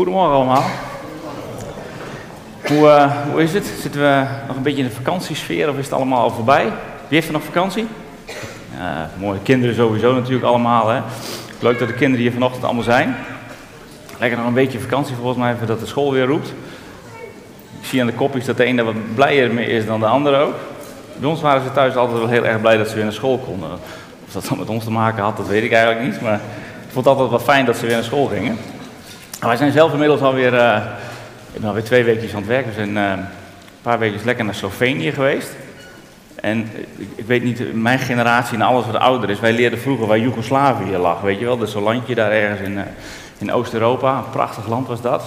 Goedemorgen allemaal. Hoe, uh, hoe is het? Zitten we nog een beetje in de vakantiesfeer of is het allemaal al voorbij? Wie heeft er nog vakantie? Mooie kinderen sowieso natuurlijk allemaal. Hè? Leuk dat de kinderen hier vanochtend allemaal zijn. Lekker nog een beetje vakantie volgens mij, even dat de school weer roept. Ik zie aan de kopjes dat de ene wat blijer mee is dan de andere ook. Bij ons waren ze thuis altijd wel heel erg blij dat ze weer naar school konden. Of dat dan met ons te maken had, dat weet ik eigenlijk niet. Maar ik vond het altijd wel fijn dat ze weer naar school gingen. Wij zijn zelf inmiddels alweer, uh, ik ben alweer twee weken aan het werk. We zijn uh, een paar weken lekker naar Slovenië geweest. En ik, ik, weet niet, mijn generatie en alles wat ouder is, wij leerden vroeger waar Joegoslavië lag, weet je wel. Dat is zo'n landje daar ergens in, in Oost-Europa. Een prachtig land was dat.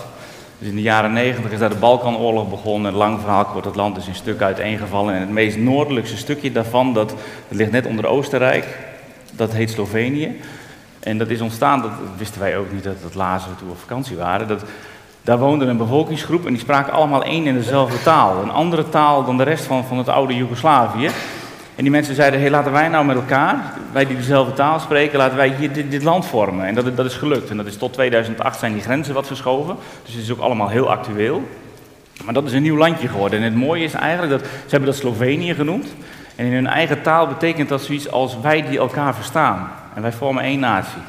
Dus in de jaren negentig is daar de Balkanoorlog begonnen. Een lang verhaal kort, het land is in stukken uiteengevallen. En het meest noordelijkste stukje daarvan, dat ligt net onder Oostenrijk, dat heet Slovenië. En dat is ontstaan, dat, wisten wij ook niet, dat, dat lazen we toen op vakantie waren. Dat, daar woonde een bevolkingsgroep en die spraken allemaal één en dezelfde taal. Een andere taal dan de rest van, van het oude Joegoslavië. En die mensen zeiden, hey, laten wij nou met elkaar, wij die dezelfde taal spreken, laten wij hier dit, dit, land vormen. En dat, dat is gelukt. En dat is tot 2008 zijn die grenzen wat verschoven. Dus het is ook allemaal heel actueel. Maar dat is een nieuw landje geworden. En het mooie is eigenlijk dat, ze hebben dat Slovenië genoemd. En in hun eigen taal betekent dat zoiets als wij die elkaar verstaan. En wij vormen één natie.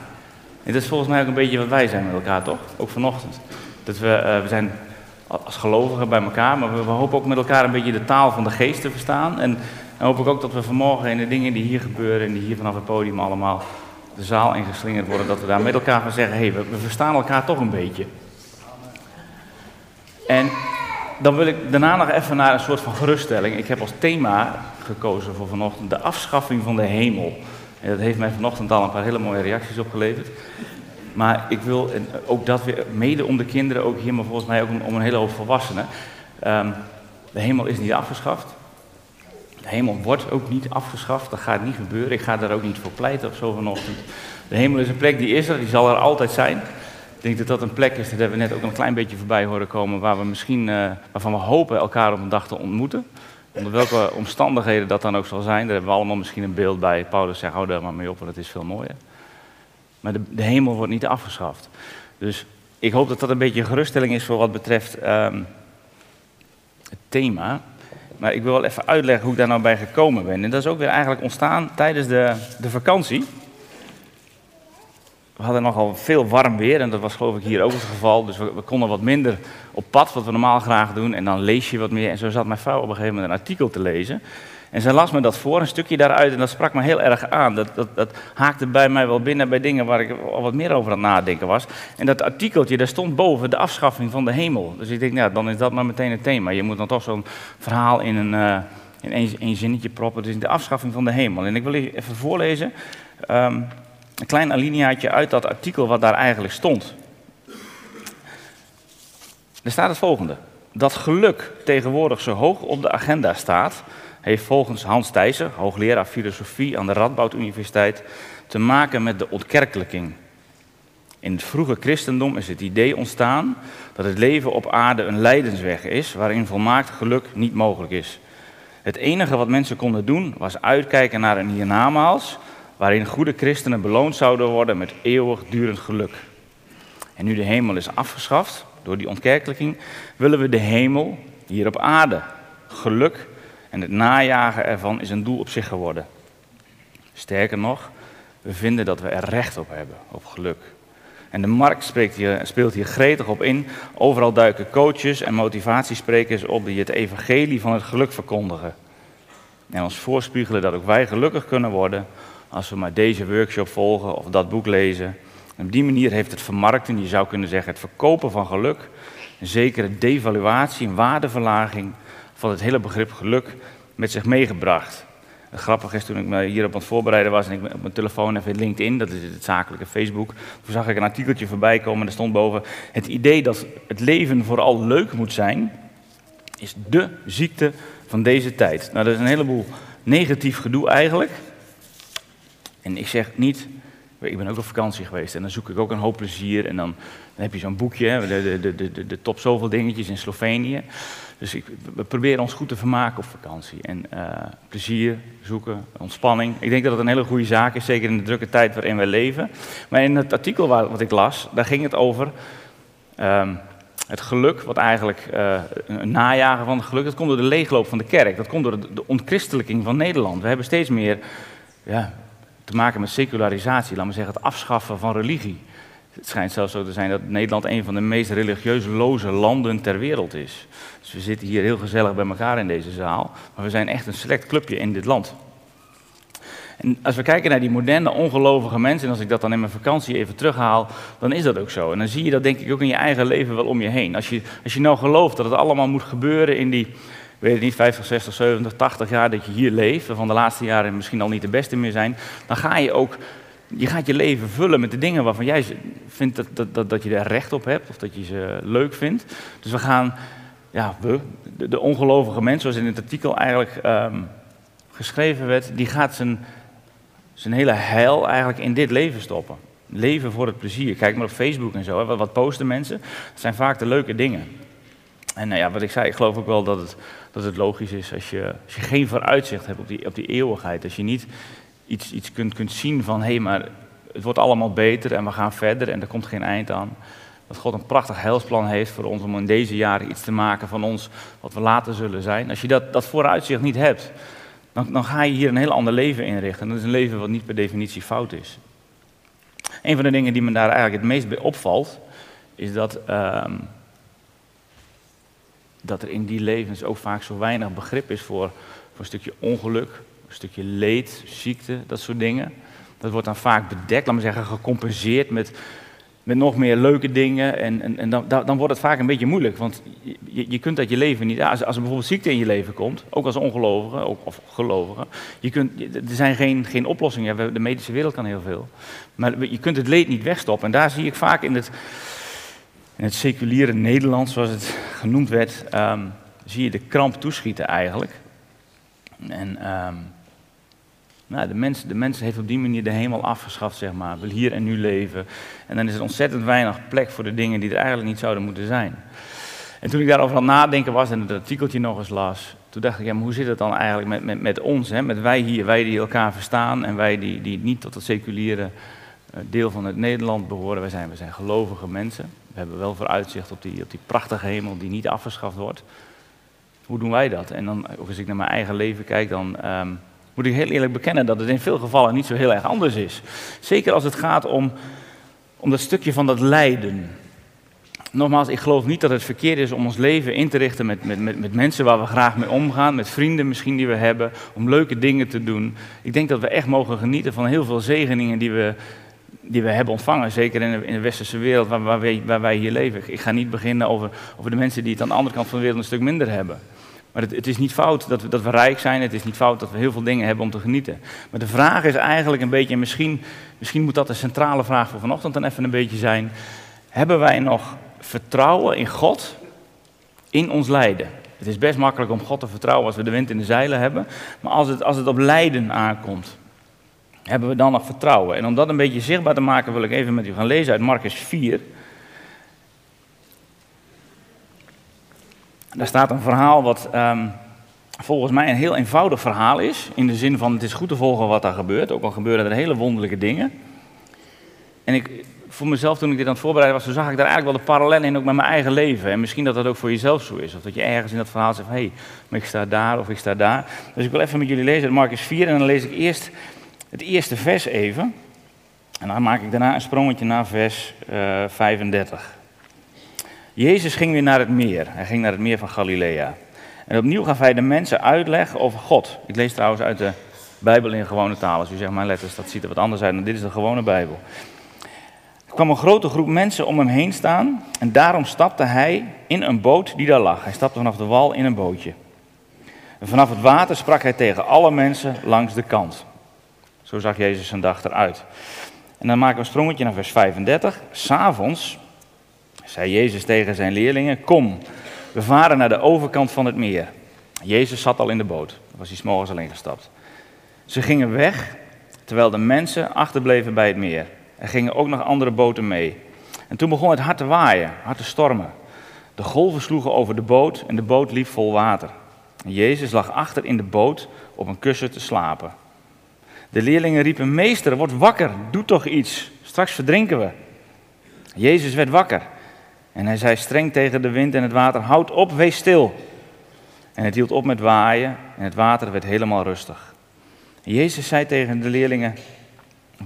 En dat is volgens mij ook een beetje wat wij zijn met elkaar, toch? Ook vanochtend. Dat we, uh, we zijn als gelovigen bij elkaar, maar we, we, hopen ook met elkaar een beetje de taal van de geest te verstaan. En, en hoop ik ook dat we vanmorgen in de dingen die hier gebeuren en die hier vanaf het podium allemaal de zaal ingeslingerd worden, dat we daar met elkaar gaan zeggen, hé, hey, we, we verstaan elkaar toch een beetje. En dan wil ik daarna nog even naar een soort van geruststelling. Ik heb als thema gekozen voor vanochtend de afschaffing van de hemel. En dat heeft mij vanochtend al een paar hele mooie reacties opgeleverd. Maar ik wil en ook dat weer, mede om de kinderen, ook hier, maar volgens mij ook om, een hele hoop volwassenen. Um, de hemel is niet afgeschaft. De hemel wordt ook niet afgeschaft. Dat gaat niet gebeuren. Ik ga daar ook niet voor pleiten of zo vanochtend. De hemel is een plek die is er, die zal er altijd zijn. Ik denk dat dat een plek is, dat hebben we net ook een klein beetje voorbij horen komen, waar we misschien, uh, waarvan we hopen elkaar op een dag te ontmoeten. Onder welke omstandigheden dat dan ook zal zijn, daar hebben we allemaal misschien een beeld bij. Paulus zegt, hou daar maar mee op, want het is veel mooier. Maar de, de, hemel wordt niet afgeschaft. Dus ik hoop dat dat een beetje geruststelling is voor wat betreft um, het thema. Maar ik wil wel even uitleggen hoe ik daar nou bij gekomen ben. En dat is ook weer eigenlijk ontstaan tijdens de, de vakantie. We hadden nogal veel warm weer en dat was geloof ik hier ook het geval. Dus we, konden wat minder op pad, wat we normaal graag doen. En dan lees je wat meer. En zo zat mijn vrouw op een gegeven moment een artikel te lezen. En zij las me dat voor, een stukje daaruit, en dat sprak me heel erg aan. Dat, dat, dat haakte bij mij wel binnen bij dingen waar ik al wat meer over aan het nadenken was. En dat artikeltje, daar stond boven de afschaffing van de hemel. Dus ik denk, nou, dan is dat maar meteen het thema. Je moet dan toch zo'n verhaal in een, uh, in één, zinnetje proppen. Dus de afschaffing van de hemel. En ik wil even voorlezen, um, een klein alineaatje uit dat artikel wat daar eigenlijk stond. Er staat het volgende. Dat geluk tegenwoordig zo hoog op de agenda staat, heeft volgens Hans Thijssen, hoogleraar filosofie aan de Radboud Universiteit, te maken met de ontkerkelijking. In het vroege christendom is het idee ontstaan dat het leven op aarde een lijdensweg is waarin volmaakt geluk niet mogelijk is. Het enige wat mensen konden doen was uitkijken naar een hiernamaals waarin goede christenen beloond zouden worden met eeuwigdurend geluk. En nu de hemel is afgeschaft door die ontkerkelijking, willen we de hemel hier op aarde. Geluk en het najagen ervan is een doel op zich geworden. Sterker nog, we vinden dat we er recht op hebben, op geluk. En de markt hier, speelt hier gretig op in. Overal duiken coaches en motivatiesprekers op die het evangelie van het geluk verkondigen. En ons voorspiegelen dat ook wij gelukkig kunnen worden als we maar deze workshop volgen of dat boek lezen. En op die manier heeft het vermarkten, je zou kunnen zeggen het verkopen van geluk, een zekere devaluatie, een waardeverlaging van het hele begrip geluk met zich meegebracht. Het grappige is, toen ik me hierop aan het voorbereiden was en ik op mijn telefoon even LinkedIn, dat is het zakelijke Facebook, toen zag ik een artikeltje voorbij komen en er stond boven, het idee dat het leven vooral leuk moet zijn, is de ziekte van deze tijd. Nou, dat is een heleboel negatief gedoe eigenlijk. En ik zeg niet, ik ben ook op vakantie geweest en dan zoek ik ook een hoop plezier. En dan, dan heb je zo'n boekje, de, de, de, de, top zoveel dingetjes in Slovenië. Dus ik, we proberen ons goed te vermaken op vakantie. En uh, plezier zoeken, ontspanning. Ik denk dat het een hele goede zaak is, zeker in de drukke tijd waarin wij leven. Maar in het artikel wat ik las, daar ging het over Ehm, het geluk, wat eigenlijk uh, een najagen van het geluk, dat komt door de leegloop van de kerk. Dat komt door de, de ontchristelijking van Nederland. We hebben steeds meer ja, te maken met secularisatie, laat maar zeggen, het afschaffen van religie. Het schijnt zelfs zo te zijn dat Nederland een van de meest religieus loze landen ter wereld is. Dus we zitten hier heel gezellig bij elkaar in deze zaal, maar we zijn echt een select clubje in dit land. En als we kijken naar die moderne, ongelovige mensen, en als ik dat dan in mijn vakantie even terughaal, dan is dat ook zo. En dan zie je dat denk ik ook in je eigen leven wel om je heen. Als je, als je nou gelooft dat het allemaal moet gebeuren in die, weet het niet, 50, 60, 70, 80 jaar dat je hier leeft, waarvan de laatste jaren misschien al niet de beste meer zijn, dan ga je ook je gaat je leven vullen met de dingen waarvan jij vindt dat, dat, dat, dat je er recht op hebt of dat je ze leuk vindt. Dus we gaan, ja, we, de, ongelovige mens, zoals in het artikel eigenlijk um, geschreven werd, die gaat zijn, zijn hele heil eigenlijk in dit leven stoppen. Leven voor het plezier. Kijk maar op Facebook en zo. Hè. Wat posten mensen? Dat zijn vaak de leuke dingen. En nou ja, wat ik zei, ik geloof ook wel dat het, dat het logisch is als je, als je geen vooruitzicht hebt op die, op die eeuwigheid. Als je niet iets, iets kunt, kunt zien van hé, hey, maar het wordt allemaal beter en we gaan verder en er komt geen eind aan. Dat God een prachtig heilsplan heeft voor ons om in deze jaren iets te maken van ons wat we later zullen zijn. Als je dat, dat vooruitzicht niet hebt, dan, dan ga je hier een heel ander leven inrichten. En dat is een leven wat niet per definitie fout is. Een van de dingen die me daar eigenlijk het meest bij opvalt, is dat, uh, dat er in die levens ook vaak zo weinig begrip is voor, voor een stukje ongeluk, een stukje leed, ziekte, dat soort dingen. Dat wordt dan vaak bedekt, laat maar zeggen, gecompenseerd met, met nog meer leuke dingen. En, en, en dan, dan wordt het vaak een beetje moeilijk, want je, je kunt dat je leven niet... Als, als er bijvoorbeeld ziekte in je leven komt, ook als ongelovige, ook, of gelovige, je kunt, er zijn geen, geen oplossingen. De medische wereld kan heel veel. Maar je kunt het leed niet wegstoppen. En daar zie ik vaak in het, in het seculiere Nederland, zoals het genoemd werd, um, zie je de kramp toeschieten eigenlijk. En um, nou, de, mens, de heeft op die manier de hemel afgeschaft, zeg maar. Wil hier en nu leven. En dan is er ontzettend weinig plek voor de dingen die er eigenlijk niet zouden moeten zijn. En toen ik daarover aan het nadenken was en het artikeltje nog eens las, toen dacht ik, ja, maar hoe zit het dan eigenlijk met, met, met ons, hè? met wij hier, wij die elkaar verstaan en wij die, die niet tot het seculiere uh, deel van het Nederland behoren. Wij zijn, wij zijn gelovige mensen. We hebben wel vooruitzicht op die, op die prachtige hemel die niet afgeschaft wordt. Hoe doen wij dat? En dan, ook als ik naar mijn eigen leven kijk, dan um, moet ik heel eerlijk bekennen dat het in veel gevallen niet zo heel erg anders is. Zeker als het gaat om, om dat stukje van dat lijden. Nogmaals, ik geloof niet dat het verkeerd is om ons leven in te richten met, met, met, met mensen waar we graag mee omgaan, met vrienden misschien die we hebben, om leuke dingen te doen. Ik denk dat we echt mogen genieten van heel veel zegeningen die we, die we hebben ontvangen, zeker in de, in de westerse wereld waar, waar, wij, waar, wij, hier leven. Ik ga niet beginnen over, over de mensen die het aan de andere kant van de wereld een stuk minder hebben. Maar het, het, is niet fout dat we, dat we rijk zijn, het is niet fout dat we heel veel dingen hebben om te genieten. Maar de vraag is eigenlijk een beetje, en misschien, misschien moet dat de centrale vraag voor vanochtend dan even een beetje zijn. Hebben wij nog vertrouwen in God in ons lijden? Het is best makkelijk om God te vertrouwen als we de wind in de zeilen hebben. Maar als het, als het op lijden aankomt, hebben we dan nog vertrouwen? En om dat een beetje zichtbaar te maken wil ik even met u gaan lezen uit Marcus 4. Daar staat een verhaal wat um, volgens mij een heel eenvoudig verhaal is. In de zin van het is goed te volgen wat daar gebeurt. Ook al gebeuren er hele wonderlijke dingen. En ik, voor mezelf, toen ik dit aan het voorbereiden was, toen zag ik daar eigenlijk wel de parallel in, ook met mijn eigen leven. En misschien dat dat ook voor jezelf zo is. Of dat je ergens in dat verhaal zegt, hé, hey, maar ik sta daar of ik sta daar. Dus ik wil even met jullie lezen uit Marcus 4 en dan lees ik eerst het eerste vers even. En dan maak ik daarna een sprongetje naar vers uh, 35. Jezus ging weer naar het meer. Hij ging naar het meer van Galilea. En opnieuw gaf hij de mensen uitleg over God. Ik lees trouwens uit de Bijbel in gewone taal. Als u zegt mijn letters, dat ziet er wat anders uit, maar dit is de gewone Bijbel. Er kwam een grote groep mensen om hem heen staan en daarom stapte hij in een boot die daar lag. Hij stapte vanaf de wal in een bootje. En vanaf het water sprak hij tegen alle mensen langs de kant. Zo zag Jezus zijn dag eruit. En dan maken we een sprongetje naar vers 35. S'avonds zei Jezus tegen zijn leerlingen: Kom, we varen naar de overkant van het meer. Jezus zat al in de boot, daar was hij s'morgens al ingestapt. Ze gingen weg, terwijl de mensen achterbleven bij het meer. Er gingen ook nog andere boten mee. En toen begon het hard te waaien, hard te stormen. De golven sloegen over de boot en de boot liep vol water. En Jezus lag achter in de boot op een kussen te slapen. De leerlingen riepen: Meester, word wakker, doe toch iets, straks verdrinken we. Jezus werd wakker. En hij zei streng tegen de wind en het water: Houd op, wees stil. En het hield op met waaien en het water werd helemaal rustig. Jezus zei tegen de leerlingen: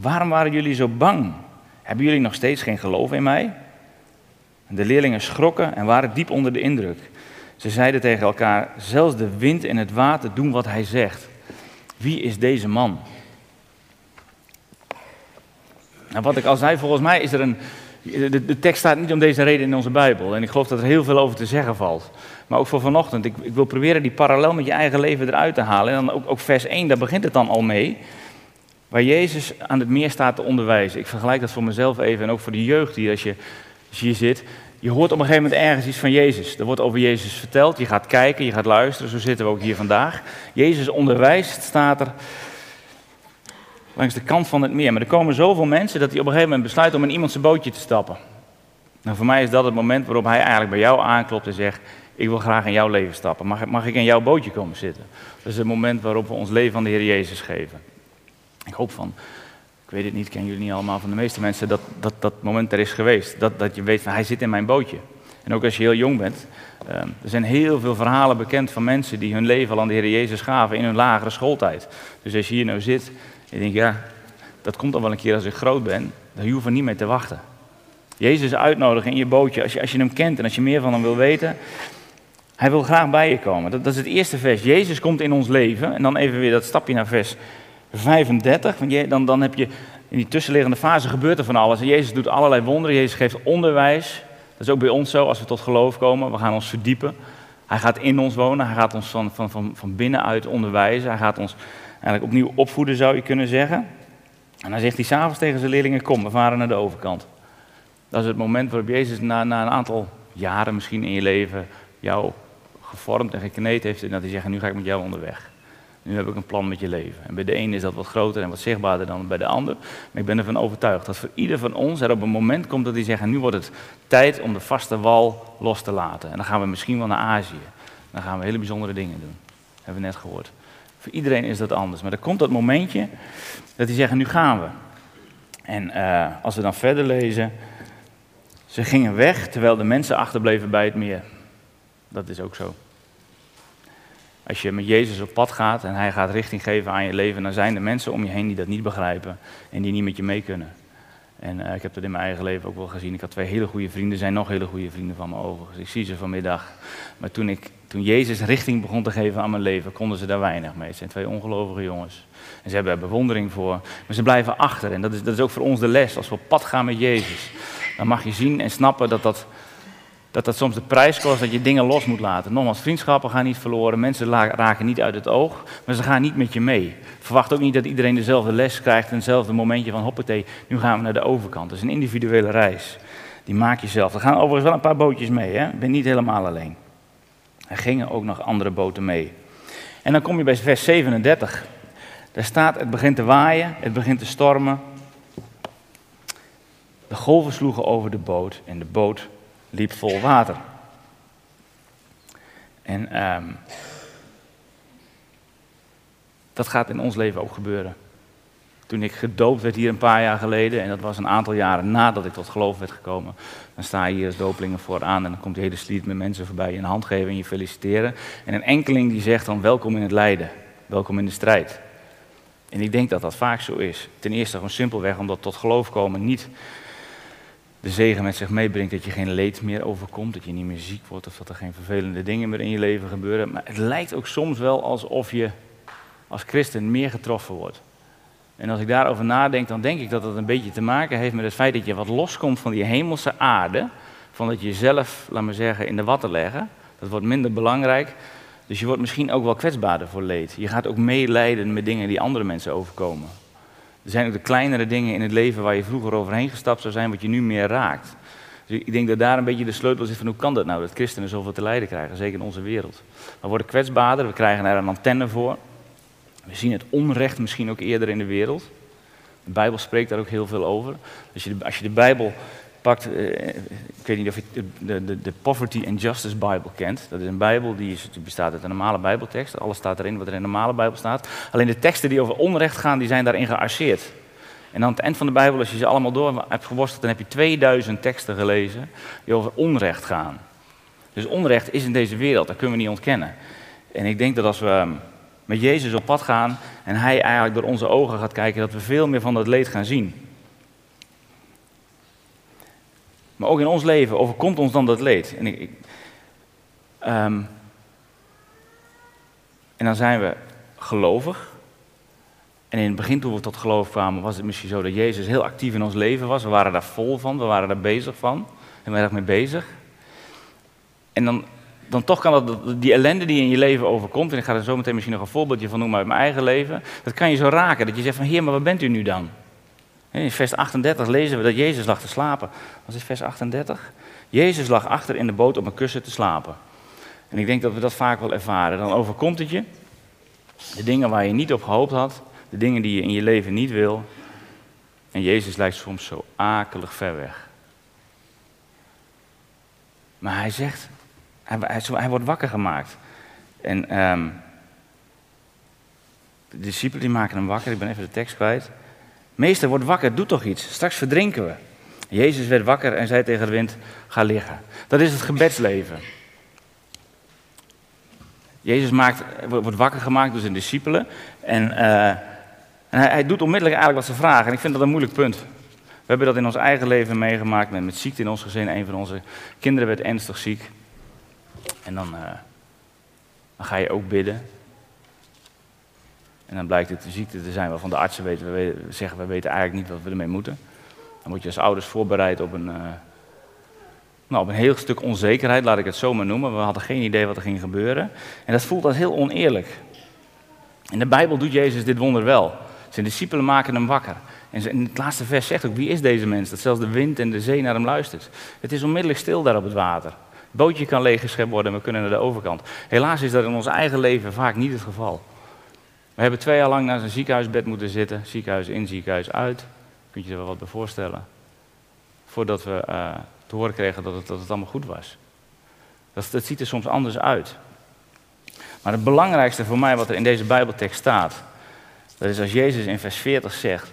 Waarom waren jullie zo bang? Hebben jullie nog steeds geen geloof in mij? De leerlingen schrokken en waren diep onder de indruk. Ze zeiden tegen elkaar: Zelfs de wind en het water doen wat hij zegt. Wie is deze man? Nou, wat ik al zei, volgens mij is er een. De, tekst staat niet om deze reden in onze Bijbel. En ik geloof dat er heel veel over te zeggen valt. Maar ook voor vanochtend. Ik, ik wil proberen die parallel met je eigen leven eruit te halen. En dan ook, ook vers 1, daar begint het dan al mee. Waar Jezus aan het meer staat te onderwijzen. Ik vergelijk dat voor mezelf even en ook voor de jeugd hier als je, als je hier zit. Je hoort op een gegeven moment ergens iets van Jezus. Er wordt over Jezus verteld. Je gaat kijken, je gaat luisteren. Zo zitten we ook hier vandaag. Jezus onderwijst, staat er langs de kant van het meer. Maar er komen zoveel mensen dat hij op een gegeven moment besluit om in iemand zijn bootje te stappen. Nou, voor mij is dat het moment waarop hij eigenlijk bij jou aanklopt en zegt: Ik wil graag in jouw leven stappen. Mag, mag ik in jouw bootje komen zitten? Dat is het moment waarop we ons leven aan de Heer Jezus geven. Ik hoop van, ik weet het niet, kennen jullie niet allemaal van de meeste mensen, dat dat, dat moment er is geweest. Dat, dat je weet van hij zit in mijn bootje. En ook als je heel jong bent. Uh, er zijn heel veel verhalen bekend van mensen die hun leven al aan de Heer Jezus gaven in hun lagere schooltijd. Dus als je hier nou zit je denkt, ja, dat komt dan wel een keer als ik groot ben, dan hoef je niet mee te wachten. Jezus uitnodigen in je bootje, als je, als je hem kent en als je meer van hem wil weten, hij wil graag bij je komen. Dat, dat is het eerste vers. Jezus komt in ons leven. En dan even weer dat stapje naar vers 35. Want je, dan, dan heb je in die tussenliggende fase gebeurt er van alles. En Jezus doet allerlei wonderen. Jezus geeft onderwijs. Dat is ook bij ons zo als we tot geloof komen. We gaan ons verdiepen. Hij gaat in ons wonen. Hij gaat ons van, van, van, van binnenuit onderwijzen. Hij gaat ons eigenlijk opnieuw opvoeden, zou je kunnen zeggen. En dan zegt hij s'avonds tegen zijn leerlingen: Kom, we varen naar de overkant. Dat is het moment waarop Jezus na, na een aantal jaren misschien in je leven jou gevormd en gekneed heeft. En dat hij zegt: Nu ga ik met jou onderweg. Nu heb ik een plan met je leven. En bij de een is dat wat groter en wat zichtbaarder dan bij de ander. Maar ik ben ervan overtuigd dat voor ieder van ons er op een moment komt dat hij zegt: Nu wordt het tijd om de vaste wal los te laten. En dan gaan we misschien wel naar Azië. Dan gaan we hele bijzondere dingen doen. Dat hebben we net gehoord. Voor iedereen is dat anders. Maar er komt dat momentje dat hij zegt: Nu gaan we. En uh, als we dan verder lezen. Ze gingen weg terwijl de mensen achterbleven bij het meer. Dat is ook zo. Als je met Jezus op pad gaat en hij gaat richting geven aan je leven, dan zijn er mensen om je heen die dat niet begrijpen en die niet met je mee kunnen. En uh, ik heb dat in mijn eigen leven ook wel gezien. Ik had twee hele goede vrienden, zijn nog hele goede vrienden van me overigens. Ik zie ze vanmiddag. Maar toen, ik, toen Jezus richting begon te geven aan mijn leven, konden ze daar weinig mee. Het zijn twee ongelovige jongens. En ze hebben er bewondering voor. Maar ze blijven achter. En dat is, dat is ook voor ons de les. Als we op pad gaan met Jezus, dan mag je zien en snappen dat dat dat dat soms de prijs kost dat je dingen los moet laten. Nogmaals, vriendschappen gaan niet verloren, mensen raken niet uit het oog, maar ze gaan niet met je mee. Verwacht ook niet dat iedereen dezelfde les krijgt en hetzelfde momentje van hoppatee, nu gaan we naar de overkant. Dat is een individuele reis. Die maak je zelf. Er gaan overigens wel een paar bootjes mee, hè? ik ben niet helemaal alleen. Er gingen ook nog andere boten mee. En dan kom je bij vers 37. Daar staat, het begint te waaien, het begint te stormen. De golven sloegen over de boot en de boot liep vol water. En um, dat gaat in ons leven ook gebeuren. Toen ik gedoopt werd hier een paar jaar geleden, en dat was een aantal jaren nadat ik tot geloof werd gekomen, dan sta je hier als dopelingen vooraan en dan komt de hele sliet met mensen voorbij je een hand geven en je feliciteren. En een enkeling die zegt dan welkom in het lijden, welkom in de strijd. En ik denk dat dat vaak zo is. Ten eerste gewoon simpelweg omdat tot geloof komen niet de zegen met zich meebrengt dat je geen leed meer overkomt, dat je niet meer ziek wordt of dat er geen vervelende dingen meer in je leven gebeuren. Maar het lijkt ook soms wel alsof je als christen meer getroffen wordt. En als ik daarover nadenk, dan denk ik dat dat een beetje te maken heeft met het feit dat je wat loskomt van die hemelse aarde. Van dat je jezelf, laat maar zeggen, in de watten leggen. Dat wordt minder belangrijk. Dus je wordt misschien ook wel kwetsbaarder voor leed. Je gaat ook meelijden met dingen die andere mensen overkomen. Er zijn ook de kleinere dingen in het leven waar je vroeger overheen gestapt zou zijn, wat je nu meer raakt. Dus ik denk dat daar een beetje de sleutel zit van hoe kan dat nou, dat christenen zoveel te lijden krijgen, zeker in onze wereld. We worden kwetsbaarder, we krijgen er een antenne voor. We zien het onrecht misschien ook eerder in de wereld. De Bijbel spreekt daar ook heel veel over. Als je als je de Bijbel pakt, eh, ik weet niet of je de, de, de Poverty and Justice Bible kent. Dat is een Bijbel die, is, bestaat uit een normale Bijbeltekst. Alles staat erin wat er in de normale Bijbel staat. Alleen de teksten die over onrecht gaan, die zijn daarin gearseerd. En aan het eind van de Bijbel, als je ze allemaal door hebt geworsteld, dan heb je 2000 teksten gelezen die over onrecht gaan. Dus onrecht is in deze wereld, dat kunnen we niet ontkennen. En ik denk dat als we met Jezus op pad gaan en Hij eigenlijk door onze ogen gaat kijken, dat we veel meer van dat leed gaan zien. Maar ook in ons leven overkomt ons dan dat leed. En, ik, ehm, en dan zijn we gelovig. En in het begin toen we tot geloof kwamen, was het misschien zo dat Jezus heel actief in ons leven was. We waren daar vol van, we waren daar bezig van. En we erg mee bezig. En dan, dan toch kan dat, die ellende die in je leven overkomt, en ik ga er zo meteen misschien nog een voorbeeldje van noemen uit mijn eigen leven, dat kan je zo raken. Dat je zegt van, heer, maar waar bent u nu dan? In vers 38 lezen we dat Jezus lag te slapen. Wat is vers 38? Jezus lag achter in de boot op een kussen te slapen. En ik denk dat we dat vaak wel ervaren. Dan overkomt het je. De dingen waar je niet op gehoopt had. De dingen die je in je leven niet wil. En Jezus lijkt soms zo akelig ver weg. Maar hij zegt, hij, hij, wordt wakker gemaakt. En um, de discipelen die maken hem wakker. Ik ben even de tekst kwijt. Meester, word wakker, doe toch iets. Straks verdrinken we. Jezus werd wakker en zei tegen de wind: Ga liggen. Dat is het gebedsleven. Jezus maakt, wordt wakker gemaakt door zijn discipelen. En, uh, en hij, hij, doet onmiddellijk eigenlijk wat ze vragen. En ik vind dat een moeilijk punt. We hebben dat in ons eigen leven meegemaakt met, met ziekte in ons gezin. Een van onze kinderen werd ernstig ziek. En dan, uh, dan ga je ook bidden. En dan blijkt het een ziekte te zijn waarvan de artsen weten, we zeggen, we weten eigenlijk niet wat we ermee moeten. Dan word je als ouders voorbereid op een, uh, nou, op een heel stuk onzekerheid, laat ik het zo maar noemen. We hadden geen idee wat er ging gebeuren. En dat voelt als heel oneerlijk. In de Bijbel doet Jezus dit wonder wel. Zijn discipelen maken hem wakker. En in het laatste vers zegt ook, wie is deze mens? Dat zelfs de wind en de zee naar hem luistert. Het is onmiddellijk stil daar op het water. Het bootje kan leeggeschept worden en we kunnen naar de overkant. Helaas is dat in ons eigen leven vaak niet het geval. We hebben twee jaar lang naar zijn ziekenhuisbed moeten zitten. Ziekenhuis in, ziekenhuis uit. Kunt je er wel wat bij voorstellen. Voordat we uh, te horen kregen dat het, dat het allemaal goed was. Dat, dat ziet er soms anders uit. Maar het belangrijkste voor mij wat er in deze Bijbeltekst staat. Dat is als Jezus in vers 40 zegt.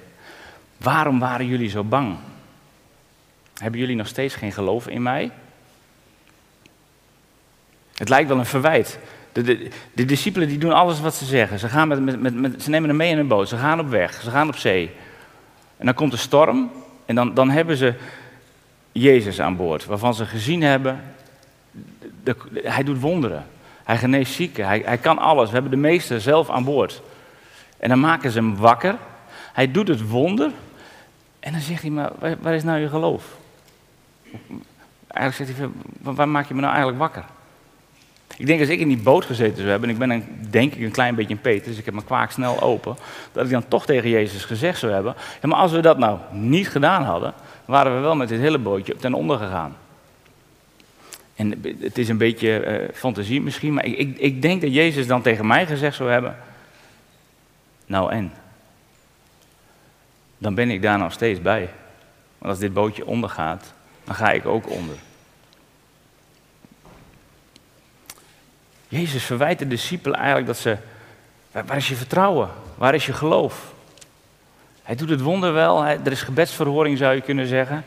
Waarom waren jullie zo bang? Hebben jullie nog steeds geen geloof in mij? Het lijkt wel een verwijt. De, de, discipelen die doen alles wat ze zeggen. Ze, gaan met, met, met, ze nemen hem mee in een boot. Ze gaan op weg. Ze gaan op zee. En dan komt de storm. En dan, dan hebben ze Jezus aan boord. Waarvan ze gezien hebben. Hij doet wonderen. Hij geneest zieken. Hij, hij kan alles. We hebben de meester zelf aan boord. En dan maken ze hem wakker. Hij doet het wonder. En dan zegt hij, maar waar, waar is nou je geloof? Eigenlijk zegt hij, waar maak je me nou eigenlijk wakker? Ik denk als ik in die boot gezeten zou hebben, en ik ben denk ik een klein beetje een Peter, dus ik heb mijn kwaak snel open, dat ik dan toch tegen Jezus gezegd zou hebben, ja, maar als we dat nou niet gedaan hadden, waren we wel met dit hele bootje ten onder gegaan. En het is een beetje uh, fantasie misschien, maar ik, ik, ik denk dat Jezus dan tegen mij gezegd zou hebben, nou en? Dan ben ik daar nog steeds bij. Want als dit bootje ondergaat, dan ga ik ook onder. Jezus verwijt de discipelen eigenlijk dat ze. Waar is je vertrouwen? Waar is je geloof? Hij doet het wonder wel. er is gebedsverhoring, zou je kunnen zeggen.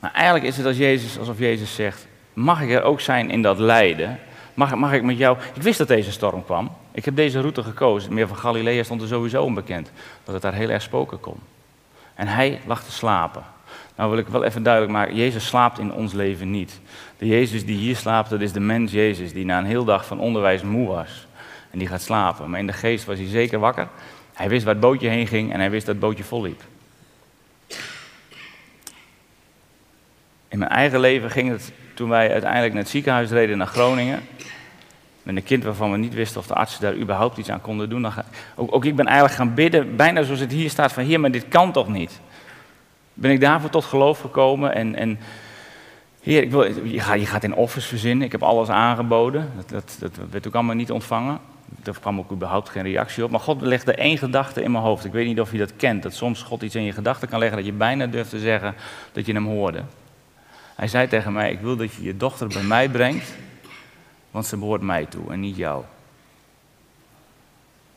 Maar eigenlijk is het als Jezus, alsof Jezus zegt: Mag ik er ook zijn in dat lijden? Mag, mag ik met jou. Ik wist dat deze storm kwam. Ik heb deze route gekozen. Meer van Galilea stond er sowieso onbekend. Dat het daar heel erg spoken kon. En hij lag te slapen. Nou wil ik wel even duidelijk maken, Jezus slaapt in ons leven niet. De Jezus die hier slaapt, dat is de mens Jezus die na een heel dag van onderwijs moe was. En die gaat slapen. Maar in de geest was hij zeker wakker. Hij wist waar het bootje heen ging en hij wist dat het bootje vol liep. In mijn eigen leven ging het toen wij uiteindelijk naar het ziekenhuis reden naar Groningen. Met een kind waarvan we niet wisten of de artsen daar überhaupt iets aan konden doen. Ook, ook ik ben eigenlijk gaan bidden, bijna zoals het hier staat: van hier, maar dit kan toch niet? Ben ik daarvoor tot geloof gekomen. En, en Heer, ik wil, je, gaat, je gaat in offers verzinnen. Ik heb alles aangeboden. Dat, dat, dat werd ook allemaal niet ontvangen. Daar kwam ook überhaupt geen reactie op. Maar God legde één gedachte in mijn hoofd. Ik weet niet of je dat kent. Dat soms God iets in je gedachten kan leggen dat je bijna durft te zeggen dat je hem hoorde. Hij zei tegen mij, ik wil dat je je dochter bij mij brengt. Want ze behoort mij toe en niet jou.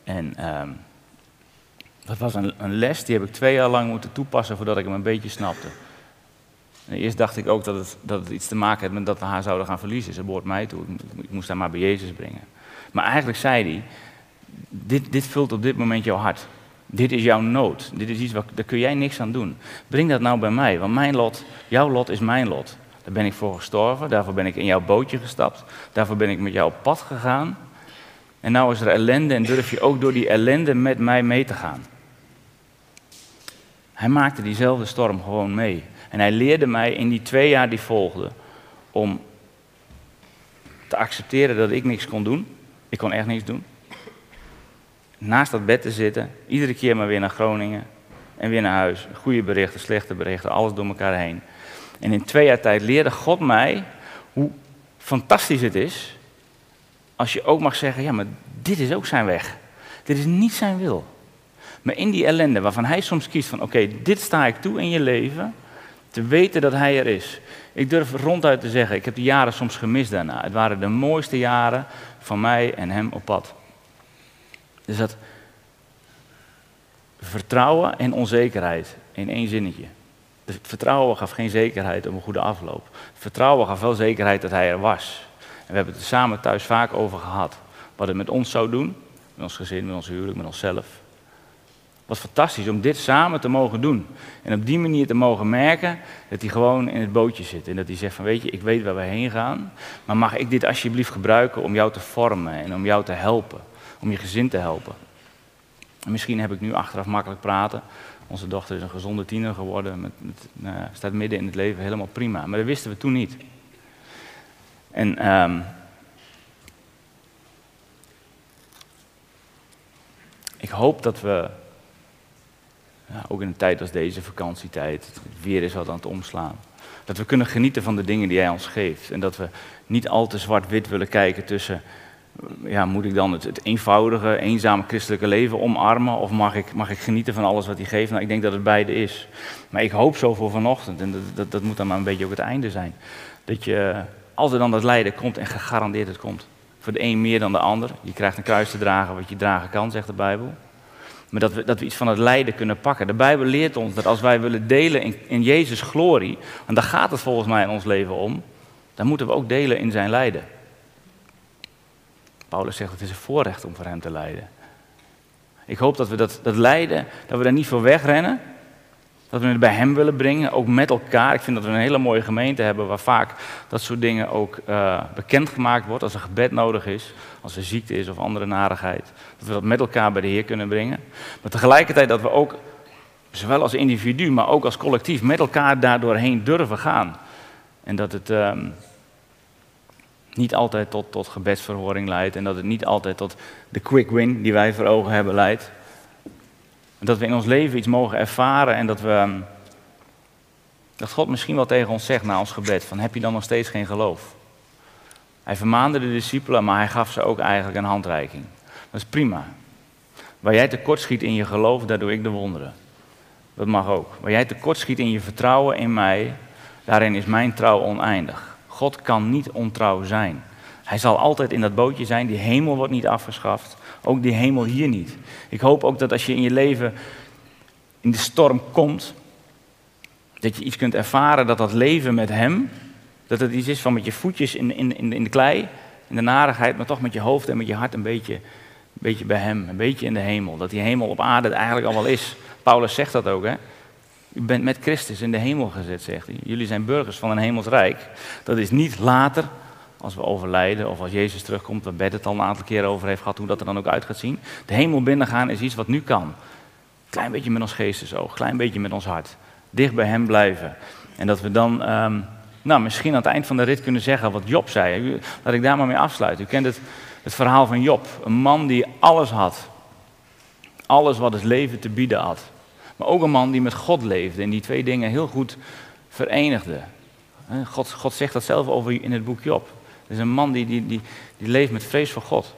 En... Um, Dat was een, een, les, die heb ik twee jaar lang moeten toepassen voordat ik hem een beetje snapte. En eerst dacht ik ook dat het, dat het iets te maken had met dat we haar zouden gaan verliezen. Ze behoort mij toe, ik moest haar maar bij Jezus brengen. Maar eigenlijk zei hij, dit, dit vult op dit moment jouw hart. Dit is jouw nood. Dit is iets waar, daar kun jij niks aan doen. Breng dat nou bij mij, want mijn lot, jouw lot is mijn lot. Daar ben ik voor gestorven, daarvoor ben ik in jouw bootje gestapt, daarvoor ben ik met jou op pad gegaan. En nou is er ellende en durf je ook door die ellende met mij mee te gaan. Hij maakte diezelfde storm gewoon mee. En hij leerde mij in die twee jaar die volgden om te accepteren dat ik niks kon doen. Ik kon echt niks doen. Naast dat bed te zitten, iedere keer maar weer naar Groningen en weer naar huis. Goede berichten, slechte berichten, alles door elkaar heen. En in twee jaar tijd leerde God mij hoe fantastisch het is als je ook mag zeggen, ja, maar dit is ook zijn weg. Dit is niet zijn wil. Maar in die ellende waarvan hij soms kiest van, oké, dit sta ik toe in je leven, te weten dat hij er is. Ik durf ronduit te zeggen, ik heb die jaren soms gemist daarna. Het waren de mooiste jaren van mij en hem op pad. Dus dat vertrouwen en onzekerheid in één zinnetje. Dus vertrouwen gaf geen zekerheid om een goede afloop. Vertrouwen gaf wel zekerheid dat hij er was. En we hebben het er samen thuis vaak over gehad. Wat het met ons zou doen, met ons gezin, met ons huwelijk, met onszelf. Wat fantastisch om dit samen te mogen doen. En op die manier te mogen merken dat hij gewoon in het bootje zit. En dat hij zegt van weet je, ik weet waar we heen gaan. Maar mag ik dit alsjeblieft gebruiken om jou te vormen en om jou te helpen. Om je gezin te helpen. En misschien heb ik nu achteraf makkelijk praten. Onze dochter is een gezonde tiener geworden. Met, nou, staat midden in het leven helemaal prima. Maar dat wisten we toen niet. En um, ik hoop dat we, ja, ook in een tijd als deze vakantietijd, weer is wat aan het omslaan, dat we kunnen genieten van de dingen die Hij ons geeft. En dat we niet al te zwart-wit willen kijken tussen, ja, moet ik dan het, het, eenvoudige, eenzame christelijke leven omarmen of mag ik, mag ik genieten van alles wat Hij geeft? Nou, ik denk dat het beide is. Maar ik hoop zo voor vanochtend, en dat, dat, dat moet dan maar een beetje ook het einde zijn, dat je als er dan dat lijden komt, en gegarandeerd het komt. Voor de een meer dan de ander. Je krijgt een kruis te dragen wat je dragen kan, zegt de Bijbel. Maar dat we, dat we iets van het lijden kunnen pakken. De Bijbel leert ons dat als wij willen delen in, in Jezus' glorie, en daar gaat het volgens mij in ons leven om, dan moeten we ook delen in zijn lijden. Paulus zegt het is een voorrecht om voor hem te lijden. Ik hoop dat we dat, dat lijden, dat we daar niet voor wegrennen, dat we het bij Hem willen brengen, ook met elkaar. Ik vind dat we een hele mooie gemeente hebben waar vaak dat soort dingen ook uh, bekendgemaakt wordt. Als er gebed nodig is, als er ziekte is of andere narigheid. Dat we dat met elkaar bij de Heer kunnen brengen. Maar tegelijkertijd dat we ook, zowel als individu, maar ook als collectief, met elkaar daardoorheen durven gaan. En dat het uh, niet altijd tot, tot gebedsverhoring leidt. En dat het niet altijd tot de quick win die wij voor ogen hebben leidt. Dat we in ons leven iets mogen ervaren en dat we. Ehm, dat God misschien wel tegen ons zegt na ons gebed: van heb je dan nog steeds geen geloof? Hij vermaande de discipelen, maar hij gaf ze ook eigenlijk een handreiking. Dat is prima. Waar jij tekort schiet in je geloof, daar doe ik de wonderen. Dat mag ook. Waar jij tekort schiet in je vertrouwen in mij, daarin is mijn trouw oneindig. God kan niet ontrouw zijn. Hij zal altijd in dat bootje zijn. Die hemel wordt niet afgeschaft. Ook die hemel hier niet. Ik hoop ook dat als je in je leven in de storm komt, dat je iets kunt ervaren dat dat leven met Hem, dat het iets is van met je voetjes in, in, in de klei, in de narigheid, maar toch met je hoofd en met je hart een beetje, een beetje bij Hem, een beetje in de hemel. Dat die hemel op aarde eigenlijk al wel is. Paulus zegt dat ook, hè. U bent met Christus in de hemel gezet, zegt hij. Jullie zijn burgers van een hemelsrijk. Dat is niet later, als we overlijden of als Jezus terugkomt, waar Bed het al een aantal keren over heeft gehad, hoe dat er dan ook uit gaat zien. De hemel binnengaan is iets wat nu kan. Klein beetje met ons geestesoog, klein beetje met ons hart. Dicht bij Hem blijven. En dat we dan, um, nou, misschien aan het eind van de rit kunnen zeggen wat Job zei. Laat ik daar maar mee afsluiten. U kent het, het verhaal van Job. Een man die alles had. Alles wat het leven te bieden had. Maar ook een man die met God leefde en die twee dingen heel goed verenigde. God, God zegt dat zelf over in het boek Job. Is een man die, die, die, die leeft met vrees voor God.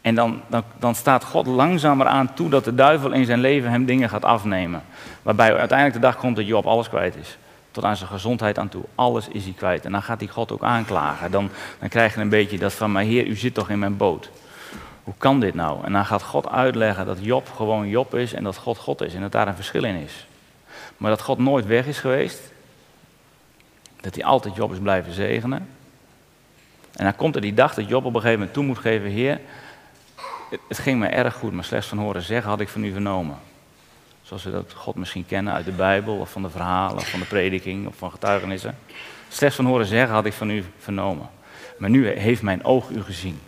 En dan, dan, dan staat God langzamer aan toe dat de duivel in zijn leven hem dingen gaat afnemen. Waarbij uiteindelijk de dag komt dat Job alles kwijt is. Tot aan zijn gezondheid aan toe. Alles is hij kwijt. En dan gaat hij God ook aanklagen. Dan, dan krijg je een beetje dat van, maar Heer, u zit toch in mijn boot. Hoe kan dit nou? En dan gaat God uitleggen dat Job gewoon Job is en dat God God is en dat daar een verschil in is. Maar dat God nooit weg is geweest. Dat hij altijd Job is blijven zegenen. En dan komt er die dag dat Job op een gegeven moment toe moet geven, Heer, het ging me erg goed, maar slechts van horen zeggen had ik van u vernomen. Zoals we dat God misschien kennen uit de Bijbel of van de verhalen of van de prediking of van getuigenissen. Slechts van horen zeggen had ik van u vernomen. Maar nu heeft mijn oog u gezien.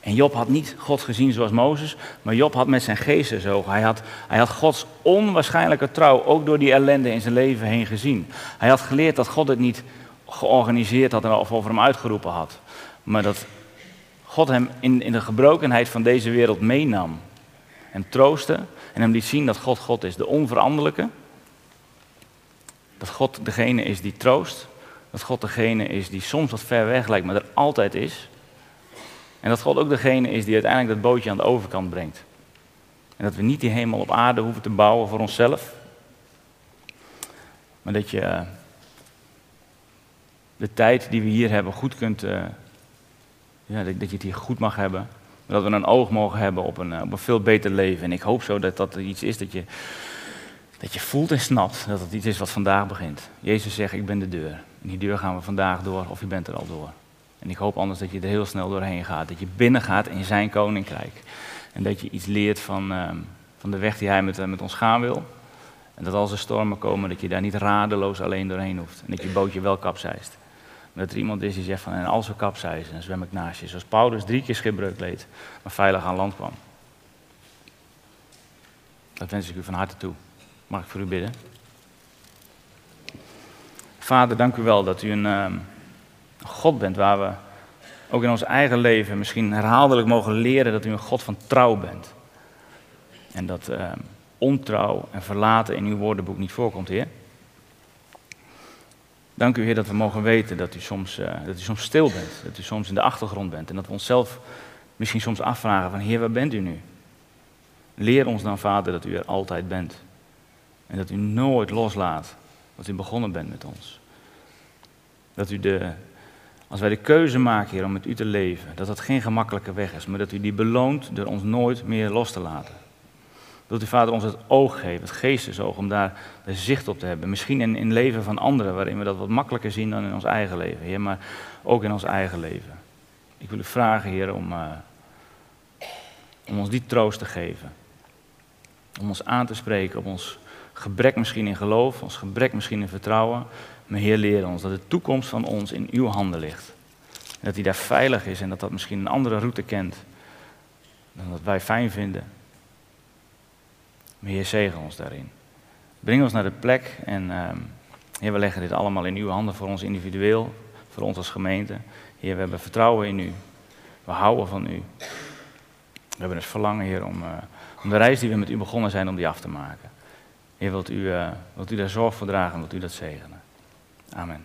En Job had niet God gezien zoals Mozes, maar Job had met zijn geestesogen. Hij had, hij had Gods onwaarschijnlijke trouw ook door die ellende in zijn leven heen gezien. Hij had geleerd dat God het niet georganiseerd had of over hem uitgeroepen had. Maar dat God hem in, in de gebrokenheid van deze wereld meenam. En troostte en hem liet zien dat God God is, de onveranderlijke. Dat God degene is die troost. Dat God degene is die soms wat ver weg lijkt, maar er altijd is. En dat God ook degene is die uiteindelijk dat bootje aan de overkant brengt. En dat we niet die hemel op aarde hoeven te bouwen voor onszelf. Maar dat je eh, de tijd die we hier hebben goed kunt. Uh, ja, dat, je het hier goed mag hebben. Dat we een oog mogen hebben op een, eh, op een veel beter leven. En ik hoop zo dat dat iets is dat je, dat je voelt en snapt. Dat het iets is wat vandaag begint. Jezus zegt: Ik ben de deur. En die deur gaan we vandaag door, of je bent er al door. En ik hoop anders dat je er heel snel doorheen gaat. Dat je binnengaat in zijn koninkrijk. En dat je iets leert van, uh, van de weg die hij met, met ons gaan wil. En dat als er stormen komen, dat je daar niet radeloos alleen doorheen hoeft. En dat je bootje wel kapseist. Dat er iemand is die zegt van, en als we kapseizen, dan zwem ik naast je. Zoals Paulus drie keer schipbreuk leed, maar veilig aan land kwam. Dat wens ik u van harte toe. Mag ik voor u bidden? Vader, dank u wel dat u een... Uh, God bent waar we ook in ons eigen leven misschien herhaaldelijk mogen leren dat u een God van trouw bent. En dat uh, ontrouw en verlaten in uw woordenboek niet voorkomt, Heer. Dank u, Heer, dat we mogen weten dat u, soms, uh, dat u soms stil bent, dat u soms in de achtergrond bent en dat we onszelf misschien soms afvragen van, Heer, waar bent u nu? Leer ons dan, Vader, dat u er altijd bent. En dat u nooit loslaat wat u begonnen bent met ons. Dat u de, als wij de keuze maken, Heer, om met u te leven, dat dat geen gemakkelijke weg is, maar dat u die beloont door ons nooit meer los te laten. Dat u, Vader, ons het oog geeft, het geestesoog, om daar de zicht op te hebben. Misschien in, in leven van anderen, waarin we dat wat makkelijker zien dan in ons eigen leven, Heer, maar ook in ons eigen leven. Ik wil u vragen, Heer, om, uh, om ons die troost te geven. Om ons aan te spreken op ons gebrek misschien in geloof, ons gebrek misschien in vertrouwen, maar Heer, leer ons dat de toekomst van ons in uw handen ligt. Dat die daar veilig is en dat dat misschien een andere route kent dan wat wij fijn vinden. Maar zegen ons daarin. Breng ons naar de plek en uh, Heer, we leggen dit allemaal in uw handen voor ons individueel, voor ons als gemeente. Heer, we hebben vertrouwen in u. We houden van u. We hebben het verlangen, Heer, om, uh, om de reis die we met u begonnen zijn, om die af te maken. Heer, wilt u, uh, wilt u daar zorg voor dragen, wilt u dat zegenen. Amen.